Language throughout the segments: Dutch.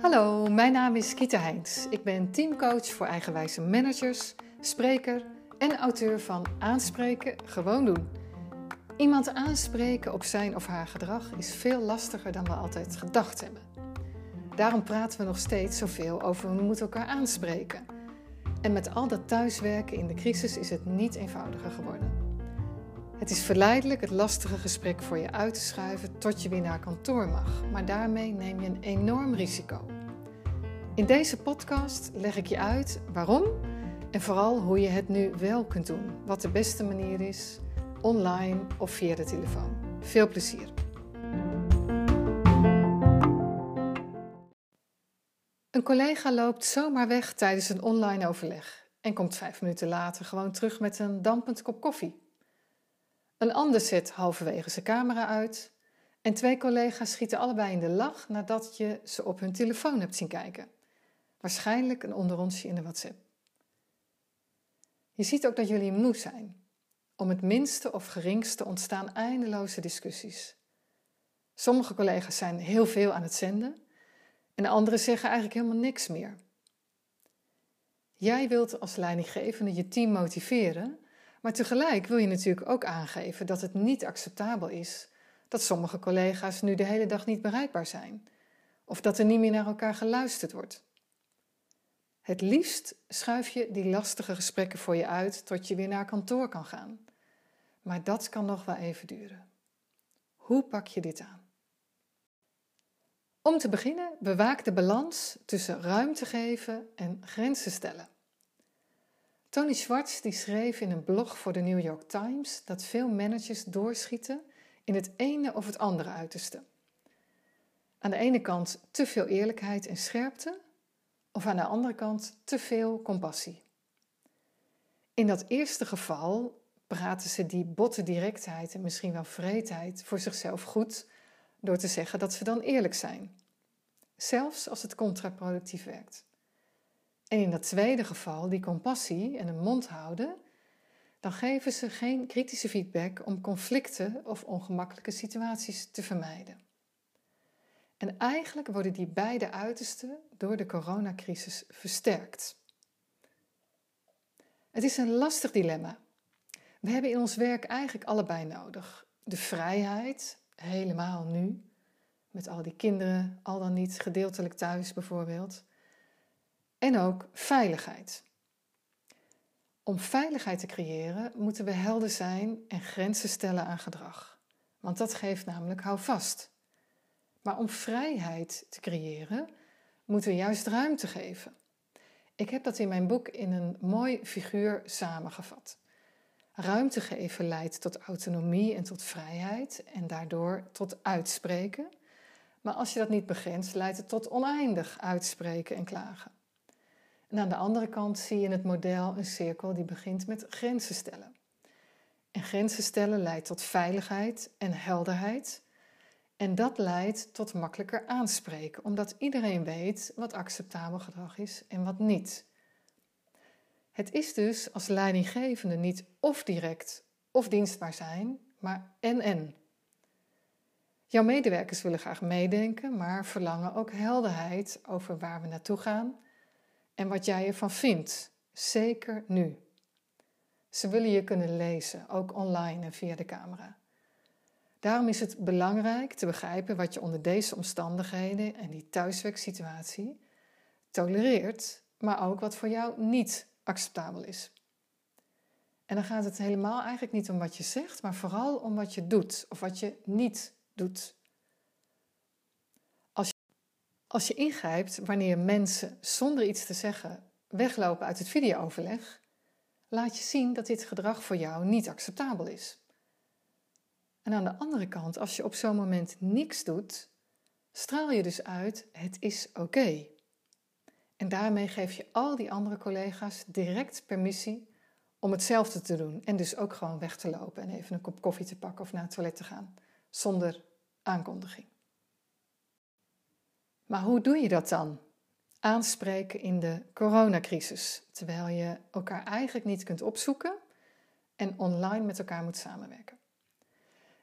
Hallo, mijn naam is Kita Heins. Ik ben teamcoach voor eigenwijze managers, spreker en auteur van Aanspreken, gewoon doen. Iemand aanspreken op zijn of haar gedrag is veel lastiger dan we altijd gedacht hebben. Daarom praten we nog steeds zoveel over we moeten elkaar aanspreken. En met al dat thuiswerken in de crisis is het niet eenvoudiger geworden. Het is verleidelijk het lastige gesprek voor je uit te schuiven tot je weer naar kantoor mag, maar daarmee neem je een enorm risico. In deze podcast leg ik je uit waarom en vooral hoe je het nu wel kunt doen, wat de beste manier is, online of via de telefoon. Veel plezier! Een collega loopt zomaar weg tijdens een online overleg en komt vijf minuten later gewoon terug met een dampend kop koffie. Een ander zet halverwege zijn camera uit en twee collega's schieten allebei in de lach nadat je ze op hun telefoon hebt zien kijken. Waarschijnlijk een onderonsje in de WhatsApp. Je ziet ook dat jullie moe zijn. Om het minste of geringste ontstaan eindeloze discussies. Sommige collega's zijn heel veel aan het zenden en anderen zeggen eigenlijk helemaal niks meer. Jij wilt als leidinggevende je team motiveren, maar tegelijk wil je natuurlijk ook aangeven dat het niet acceptabel is dat sommige collega's nu de hele dag niet bereikbaar zijn of dat er niet meer naar elkaar geluisterd wordt. Het liefst schuif je die lastige gesprekken voor je uit tot je weer naar kantoor kan gaan. Maar dat kan nog wel even duren. Hoe pak je dit aan? Om te beginnen, bewaak de balans tussen ruimte geven en grenzen stellen. Tony Schwartz die schreef in een blog voor de New York Times dat veel managers doorschieten in het ene of het andere uiterste. Aan de ene kant te veel eerlijkheid en scherpte, of aan de andere kant te veel compassie. In dat eerste geval praten ze die botte directheid en misschien wel vreedheid voor zichzelf goed door te zeggen dat ze dan eerlijk zijn, zelfs als het contraproductief werkt. En in dat tweede geval, die compassie en een mond houden, dan geven ze geen kritische feedback om conflicten of ongemakkelijke situaties te vermijden. En eigenlijk worden die beide uitersten door de coronacrisis versterkt. Het is een lastig dilemma. We hebben in ons werk eigenlijk allebei nodig. De vrijheid, helemaal nu, met al die kinderen, al dan niet gedeeltelijk thuis bijvoorbeeld. En ook veiligheid. Om veiligheid te creëren moeten we helder zijn en grenzen stellen aan gedrag. Want dat geeft namelijk houvast. Maar om vrijheid te creëren, moeten we juist ruimte geven. Ik heb dat in mijn boek in een mooi figuur samengevat. Ruimte geven leidt tot autonomie en tot vrijheid en daardoor tot uitspreken. Maar als je dat niet begrenst, leidt het tot oneindig uitspreken en klagen. En aan de andere kant zie je in het model een cirkel die begint met grenzen stellen. En grenzen stellen leidt tot veiligheid en helderheid. En dat leidt tot makkelijker aanspreken, omdat iedereen weet wat acceptabel gedrag is en wat niet. Het is dus als leidinggevende niet of direct of dienstbaar zijn, maar en-en. Jouw medewerkers willen graag meedenken, maar verlangen ook helderheid over waar we naartoe gaan en wat jij ervan vindt, zeker nu. Ze willen je kunnen lezen, ook online en via de camera. Daarom is het belangrijk te begrijpen wat je onder deze omstandigheden en die thuiswerksituatie tolereert, maar ook wat voor jou niet acceptabel is. En dan gaat het helemaal eigenlijk niet om wat je zegt, maar vooral om wat je doet of wat je niet doet. Als je, ingrijpt wanneer mensen zonder iets te zeggen weglopen uit het videooverleg, laat je zien dat dit gedrag voor jou niet acceptabel is. En aan de andere kant, als je op zo'n moment niks doet, straal je dus uit: het is oké. En daarmee geef je al die andere collega's direct permissie om hetzelfde te doen. En dus ook gewoon weg te lopen en even een kop koffie te pakken of naar het toilet te gaan. Zonder aankondiging. Maar hoe doe je dat dan? Aanspreken in de coronacrisis, terwijl je elkaar eigenlijk niet kunt opzoeken en online met elkaar moet samenwerken.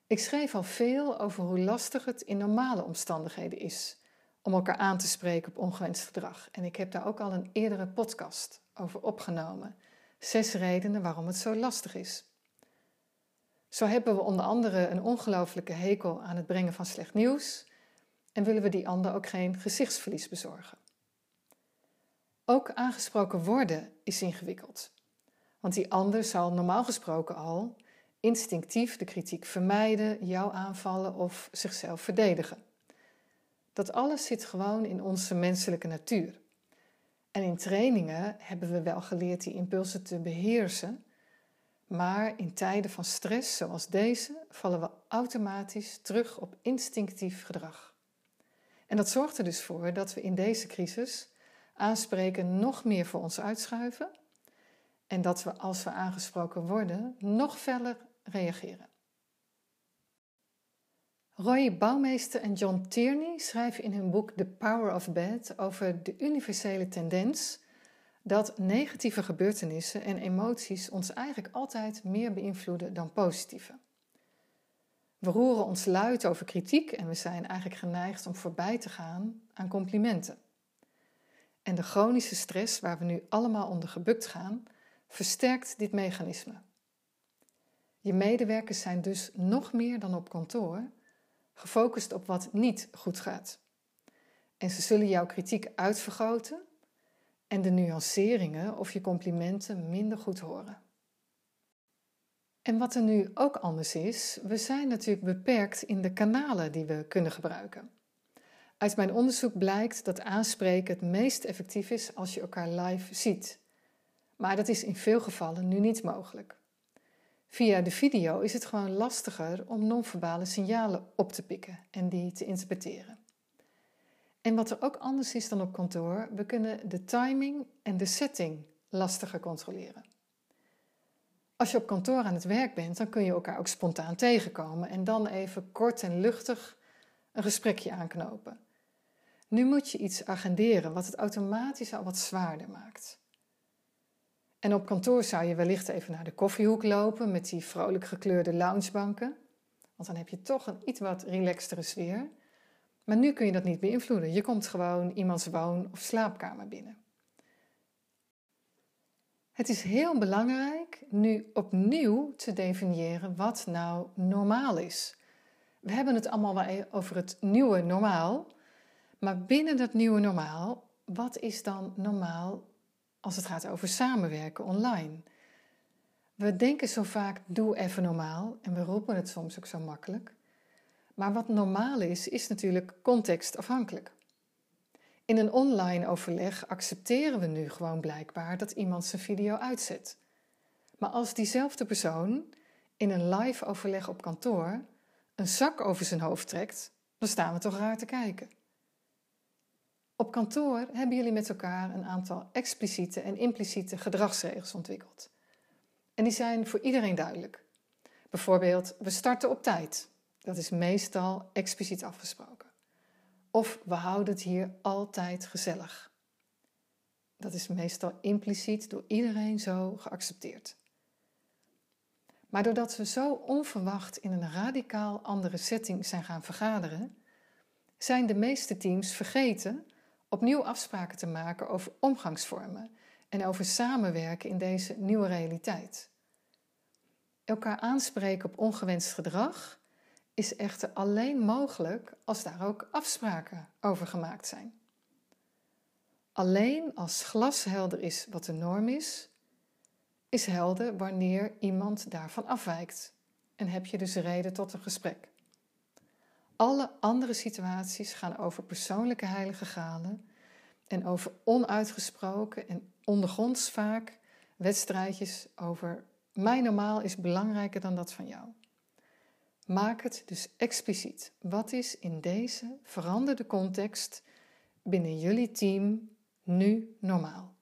Ik schreef al veel over hoe lastig het in normale omstandigheden is om elkaar aan te spreken op ongewenst gedrag. En ik heb daar ook al een eerdere podcast over opgenomen. Zes redenen waarom het zo lastig is. Zo hebben we onder andere een ongelooflijke hekel aan het brengen van slecht nieuws en willen we die ander ook geen gezichtsverlies bezorgen. Ook aangesproken worden is ingewikkeld, want die ander zal normaal gesproken al instinctief de kritiek vermijden, jou aanvallen of zichzelf verdedigen. Dat alles zit gewoon in onze menselijke natuur. En in trainingen hebben we wel geleerd die impulsen te beheersen, maar in tijden van stress zoals deze vallen we automatisch terug op instinctief gedrag. En dat zorgt er dus voor dat we in deze crisis aanspreken nog meer voor ons uitschuiven en dat we als we aangesproken worden nog feller reageren. Roy Bouwmeester en John Tierney schrijven in hun boek The Power of Bad over de universele tendens dat negatieve gebeurtenissen en emoties ons eigenlijk altijd meer beïnvloeden dan positieve. We roeren ons luid over kritiek en we zijn eigenlijk geneigd om voorbij te gaan aan complimenten. En de chronische stress waar we nu allemaal onder gebukt gaan, versterkt dit mechanisme. Je medewerkers zijn dus nog meer dan op kantoor gefocust op wat niet goed gaat. En ze zullen jouw kritiek uitvergroten en de nuanceringen of je complimenten minder goed horen. En wat er nu ook anders is, we zijn natuurlijk beperkt in de kanalen die we kunnen gebruiken. Uit mijn onderzoek blijkt dat aanspreken het meest effectief is als je elkaar live ziet. Maar dat is in veel gevallen nu niet mogelijk. Via de video is het gewoon lastiger om non-verbale signalen op te pikken en die te interpreteren. En wat er ook anders is dan op kantoor, we kunnen de timing en de setting lastiger controleren. Als je op kantoor aan het werk bent, dan kun je elkaar ook spontaan tegenkomen en dan even kort en luchtig een gesprekje aanknopen. Nu moet je iets agenderen wat het automatisch al wat zwaarder maakt. En op kantoor zou je wellicht even naar de koffiehoek lopen met die vrolijk gekleurde loungebanken. Want dan heb je toch een iets wat relaxtere sfeer. Maar nu kun je dat niet beïnvloeden. Je komt gewoon iemands woon- of slaapkamer binnen. Het is heel belangrijk nu opnieuw te definiëren wat nou normaal is. We hebben het allemaal wel e- over het nieuwe normaal. Maar binnen dat nieuwe normaal, wat is dan normaal als het gaat over samenwerken online. We denken zo vaak, doe even normaal, en we roepen het soms ook zo makkelijk. Maar wat normaal is, is natuurlijk contextafhankelijk. In een online overleg accepteren we nu gewoon blijkbaar dat iemand zijn video uitzet. Maar als diezelfde persoon in een live overleg op kantoor een zak over zijn hoofd trekt, dan staan we toch raar te kijken. Op kantoor hebben jullie met elkaar een aantal expliciete en impliciete gedragsregels ontwikkeld. En die zijn voor iedereen duidelijk. Bijvoorbeeld, we starten op tijd. Dat is meestal expliciet afgesproken. Of we houden het hier altijd gezellig. Dat is meestal impliciet door iedereen zo geaccepteerd. Maar doordat we zo onverwacht in een radicaal andere setting zijn gaan vergaderen, zijn de meeste teams vergeten opnieuw afspraken te maken over omgangsvormen en over samenwerken in deze nieuwe realiteit. Elkaar aanspreken op ongewenst gedrag is echter alleen mogelijk als daar ook afspraken over gemaakt zijn. Alleen als glashelder is wat de norm is, is helder wanneer iemand daarvan afwijkt en heb je dus reden tot een gesprek. Alle andere situaties gaan over persoonlijke heilige graden en over onuitgesproken en ondergronds vaak wedstrijdjes over mijn normaal is belangrijker dan dat van jou. Maak het dus expliciet. Wat is in deze veranderde context binnen jullie team nu normaal?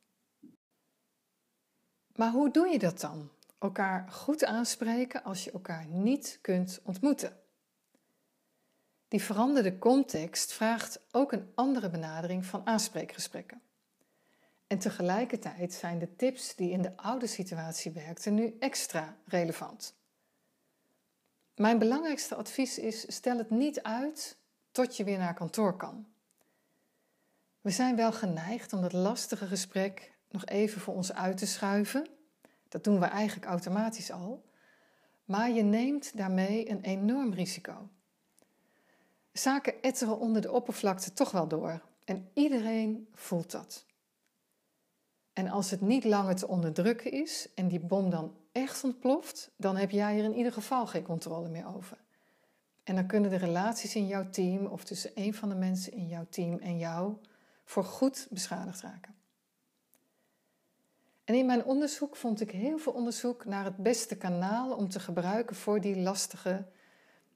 Maar hoe doe je dat dan? Elkaar goed aanspreken als je elkaar niet kunt ontmoeten. Die veranderde context vraagt ook een andere benadering van aanspreekgesprekken. En tegelijkertijd zijn de tips die in de oude situatie werkten nu extra relevant. Mijn belangrijkste advies is: stel het niet uit tot je weer naar kantoor kan. We zijn wel geneigd om dat lastige gesprek nog even voor ons uit te schuiven. Dat doen we eigenlijk automatisch al. Maar je neemt daarmee een enorm risico. Zaken etteren onder de oppervlakte toch wel door en iedereen voelt dat. En als het niet langer te onderdrukken is en die bom dan echt ontploft, dan heb jij er in ieder geval geen controle meer over. En dan kunnen de relaties in jouw team of tussen een van de mensen in jouw team en jou voor goed beschadigd raken. En in mijn onderzoek vond ik heel veel onderzoek naar het beste kanaal om te gebruiken voor die lastige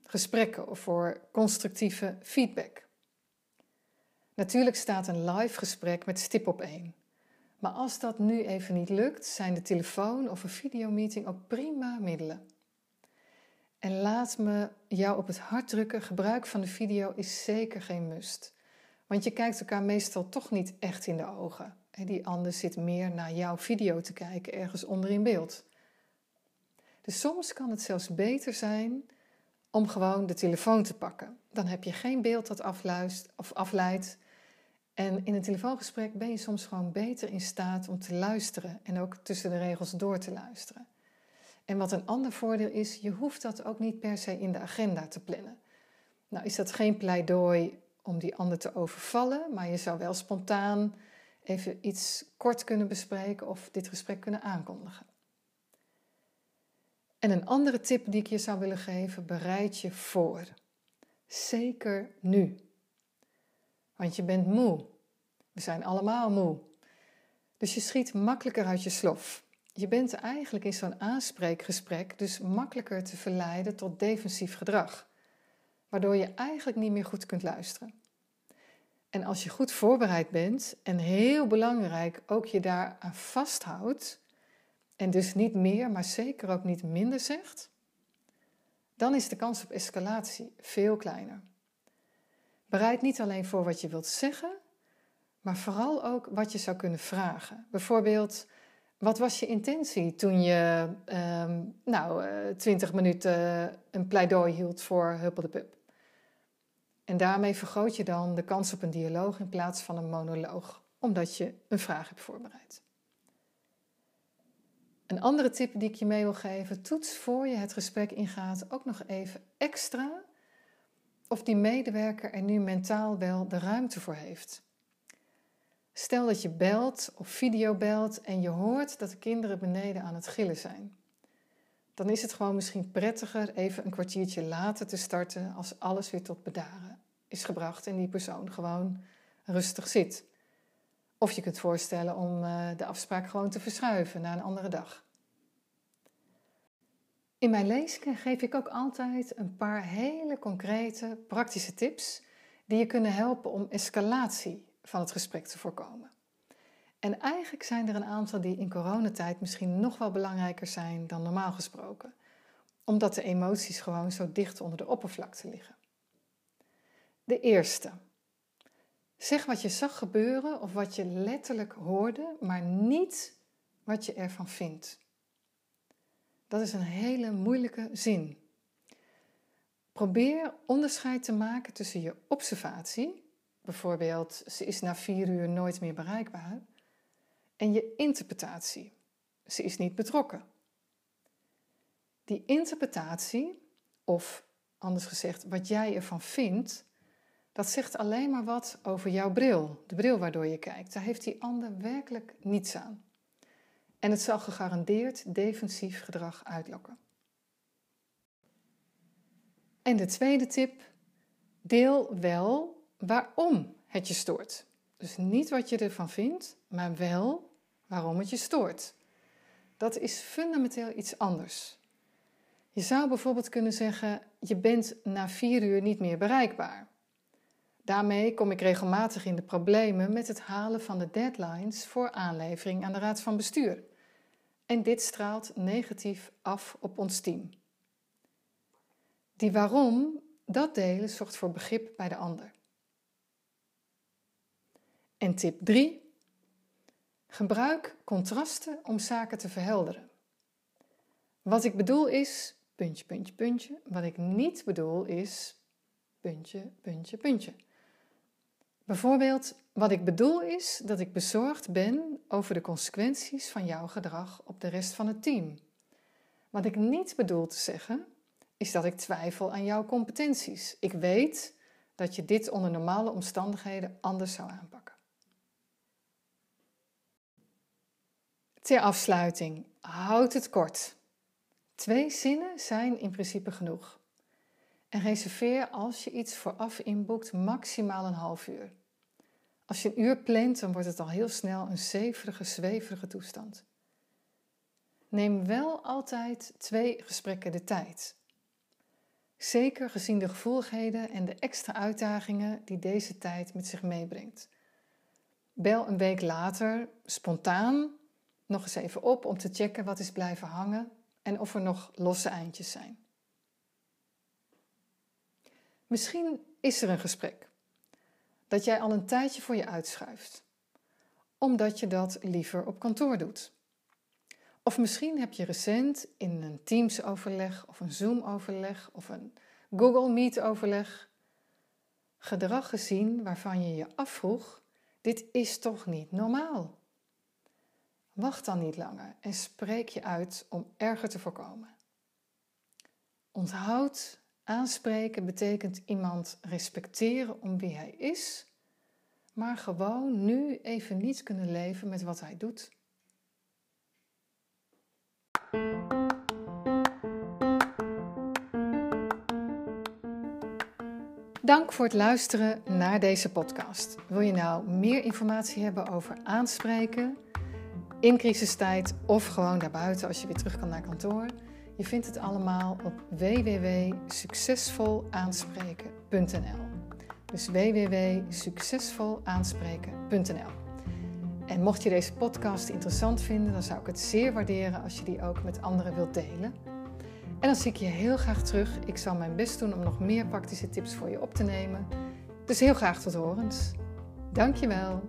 gesprekken of voor constructieve feedback. Natuurlijk staat een live gesprek met stip op één. Maar als dat nu even niet lukt, zijn de telefoon of een videomeeting ook prima middelen. En laat me jou op het hart drukken: gebruik van de video is zeker geen must. Want je kijkt elkaar meestal toch niet echt in de ogen. Die ander zit meer naar jouw video te kijken, ergens onder in beeld. Dus soms kan het zelfs beter zijn om gewoon de telefoon te pakken. Dan heb je geen beeld dat afluist, of afleidt. En in een telefoongesprek ben je soms gewoon beter in staat om te luisteren en ook tussen de regels door te luisteren. En wat een ander voordeel is, je hoeft dat ook niet per se in de agenda te plannen. Nou is dat geen pleidooi om die ander te overvallen, maar je zou wel spontaan even iets kort kunnen bespreken of dit gesprek kunnen aankondigen. En een andere tip die ik je zou willen geven: bereid je voor. Zeker nu. Want je bent moe. We zijn allemaal moe. Dus je schiet makkelijker uit je slof. Je bent eigenlijk in zo'n aanspreekgesprek dus makkelijker te verleiden tot defensief gedrag, waardoor je eigenlijk niet meer goed kunt luisteren. En als je goed voorbereid bent en heel belangrijk ook je daar aan vasthoudt, en dus niet meer, maar zeker ook niet minder zegt, dan is de kans op escalatie veel kleiner. Bereid niet alleen voor wat je wilt zeggen, maar vooral ook wat je zou kunnen vragen. Bijvoorbeeld, wat was je intentie toen je ehm, nou, uh, 20 minuten een pleidooi hield voor Huppel de Pup? En daarmee vergroot je dan de kans op een dialoog in plaats van een monoloog, omdat je een vraag hebt voorbereid. Een andere tip die ik je mee wil geven: toets voor je het gesprek ingaat ook nog even extra of die medewerker er nu mentaal wel de ruimte voor heeft. Stel dat je belt of videobelt en je hoort dat de kinderen beneden aan het gillen zijn. Dan is het gewoon misschien prettiger even een kwartiertje later te starten als alles weer tot bedaren is gebracht en die persoon gewoon rustig zit. Of je kunt voorstellen om eh, de afspraak gewoon te verschuiven naar een andere dag. In mijn lezingen geef ik ook altijd een paar hele concrete, praktische tips die je kunnen helpen om escalatie van het gesprek te voorkomen. En eigenlijk zijn er een aantal die in coronatijd misschien nog wel belangrijker zijn dan normaal gesproken, omdat de emoties gewoon zo dicht onder de oppervlakte liggen. De eerste. Zeg wat je zag gebeuren of wat je letterlijk hoorde, maar niet wat je ervan vindt. Dat is een hele moeilijke zin. Probeer onderscheid te maken tussen je observatie, bijvoorbeeld ze is na vier uur nooit meer bereikbaar, en je interpretatie, ze is niet betrokken. Die interpretatie, of anders gezegd wat jij ervan vindt, dat zegt alleen maar wat over jouw bril, de bril waardoor je kijkt. Daar heeft die ander werkelijk niets aan. En het zal gegarandeerd defensief gedrag uitlokken. En de tweede tip: deel wel waarom het je stoort. Dus niet wat je ervan vindt, maar wel waarom het je stoort. Dat is fundamenteel iets anders. Je zou bijvoorbeeld kunnen zeggen: je bent na vier uur niet meer bereikbaar. Daarmee kom ik regelmatig in de problemen met het halen van de deadlines voor aanlevering aan de Raad van Bestuur. En dit straalt negatief af op ons team. Die waarom, dat delen zorgt voor begrip bij de ander. En tip 3. Gebruik contrasten om zaken te verhelderen. Wat ik bedoel is, puntje, puntje, puntje. Wat ik niet bedoel is puntje, puntje, puntje. Bijvoorbeeld, wat ik bedoel is dat ik bezorgd ben over de consequenties van jouw gedrag op de rest van het team. Wat ik niet bedoel te zeggen, is dat ik twijfel aan jouw competenties. Ik weet dat je dit onder normale omstandigheden anders zou aanpakken. Ter afsluiting, houd het kort. Twee zinnen zijn in principe genoeg. En reserveer als je iets vooraf inboekt maximaal een half uur. Als je een uur plant, dan wordt het al heel snel een zeverige, zweverige toestand. Neem wel altijd twee gesprekken de tijd. Zeker gezien de gevoeligheden en de extra uitdagingen die deze tijd met zich meebrengt. Bel een week later spontaan nog eens even op om te checken wat is blijven hangen en of er nog losse eindjes zijn. Misschien is er een gesprek dat jij al een tijdje voor je uitschuift, omdat je dat liever op kantoor doet. Of misschien heb je recent in een Teams-overleg of een Zoom-overleg of een Google Meet-overleg gedrag gezien waarvan je je afvroeg: dit is toch niet normaal? Wacht dan niet langer en spreek je uit om erger te voorkomen. Onthoud, aanspreken betekent iemand respecteren om wie hij is, maar gewoon nu even niet kunnen leven met wat hij doet. Dank voor het luisteren naar deze podcast. Wil je nou meer informatie hebben over aanspreken? in crisistijd of gewoon daarbuiten als je weer terug kan naar kantoor. Je vindt het allemaal op www.succesvolaanspreken.nl. Dus www.succesvolaanspreken.nl. En mocht je deze podcast interessant vinden, dan zou ik het zeer waarderen als je die ook met anderen wilt delen. En dan zie ik je heel graag terug. Ik zal mijn best doen om nog meer praktische tips voor je op te nemen. Dus heel graag tot horens. Dankjewel.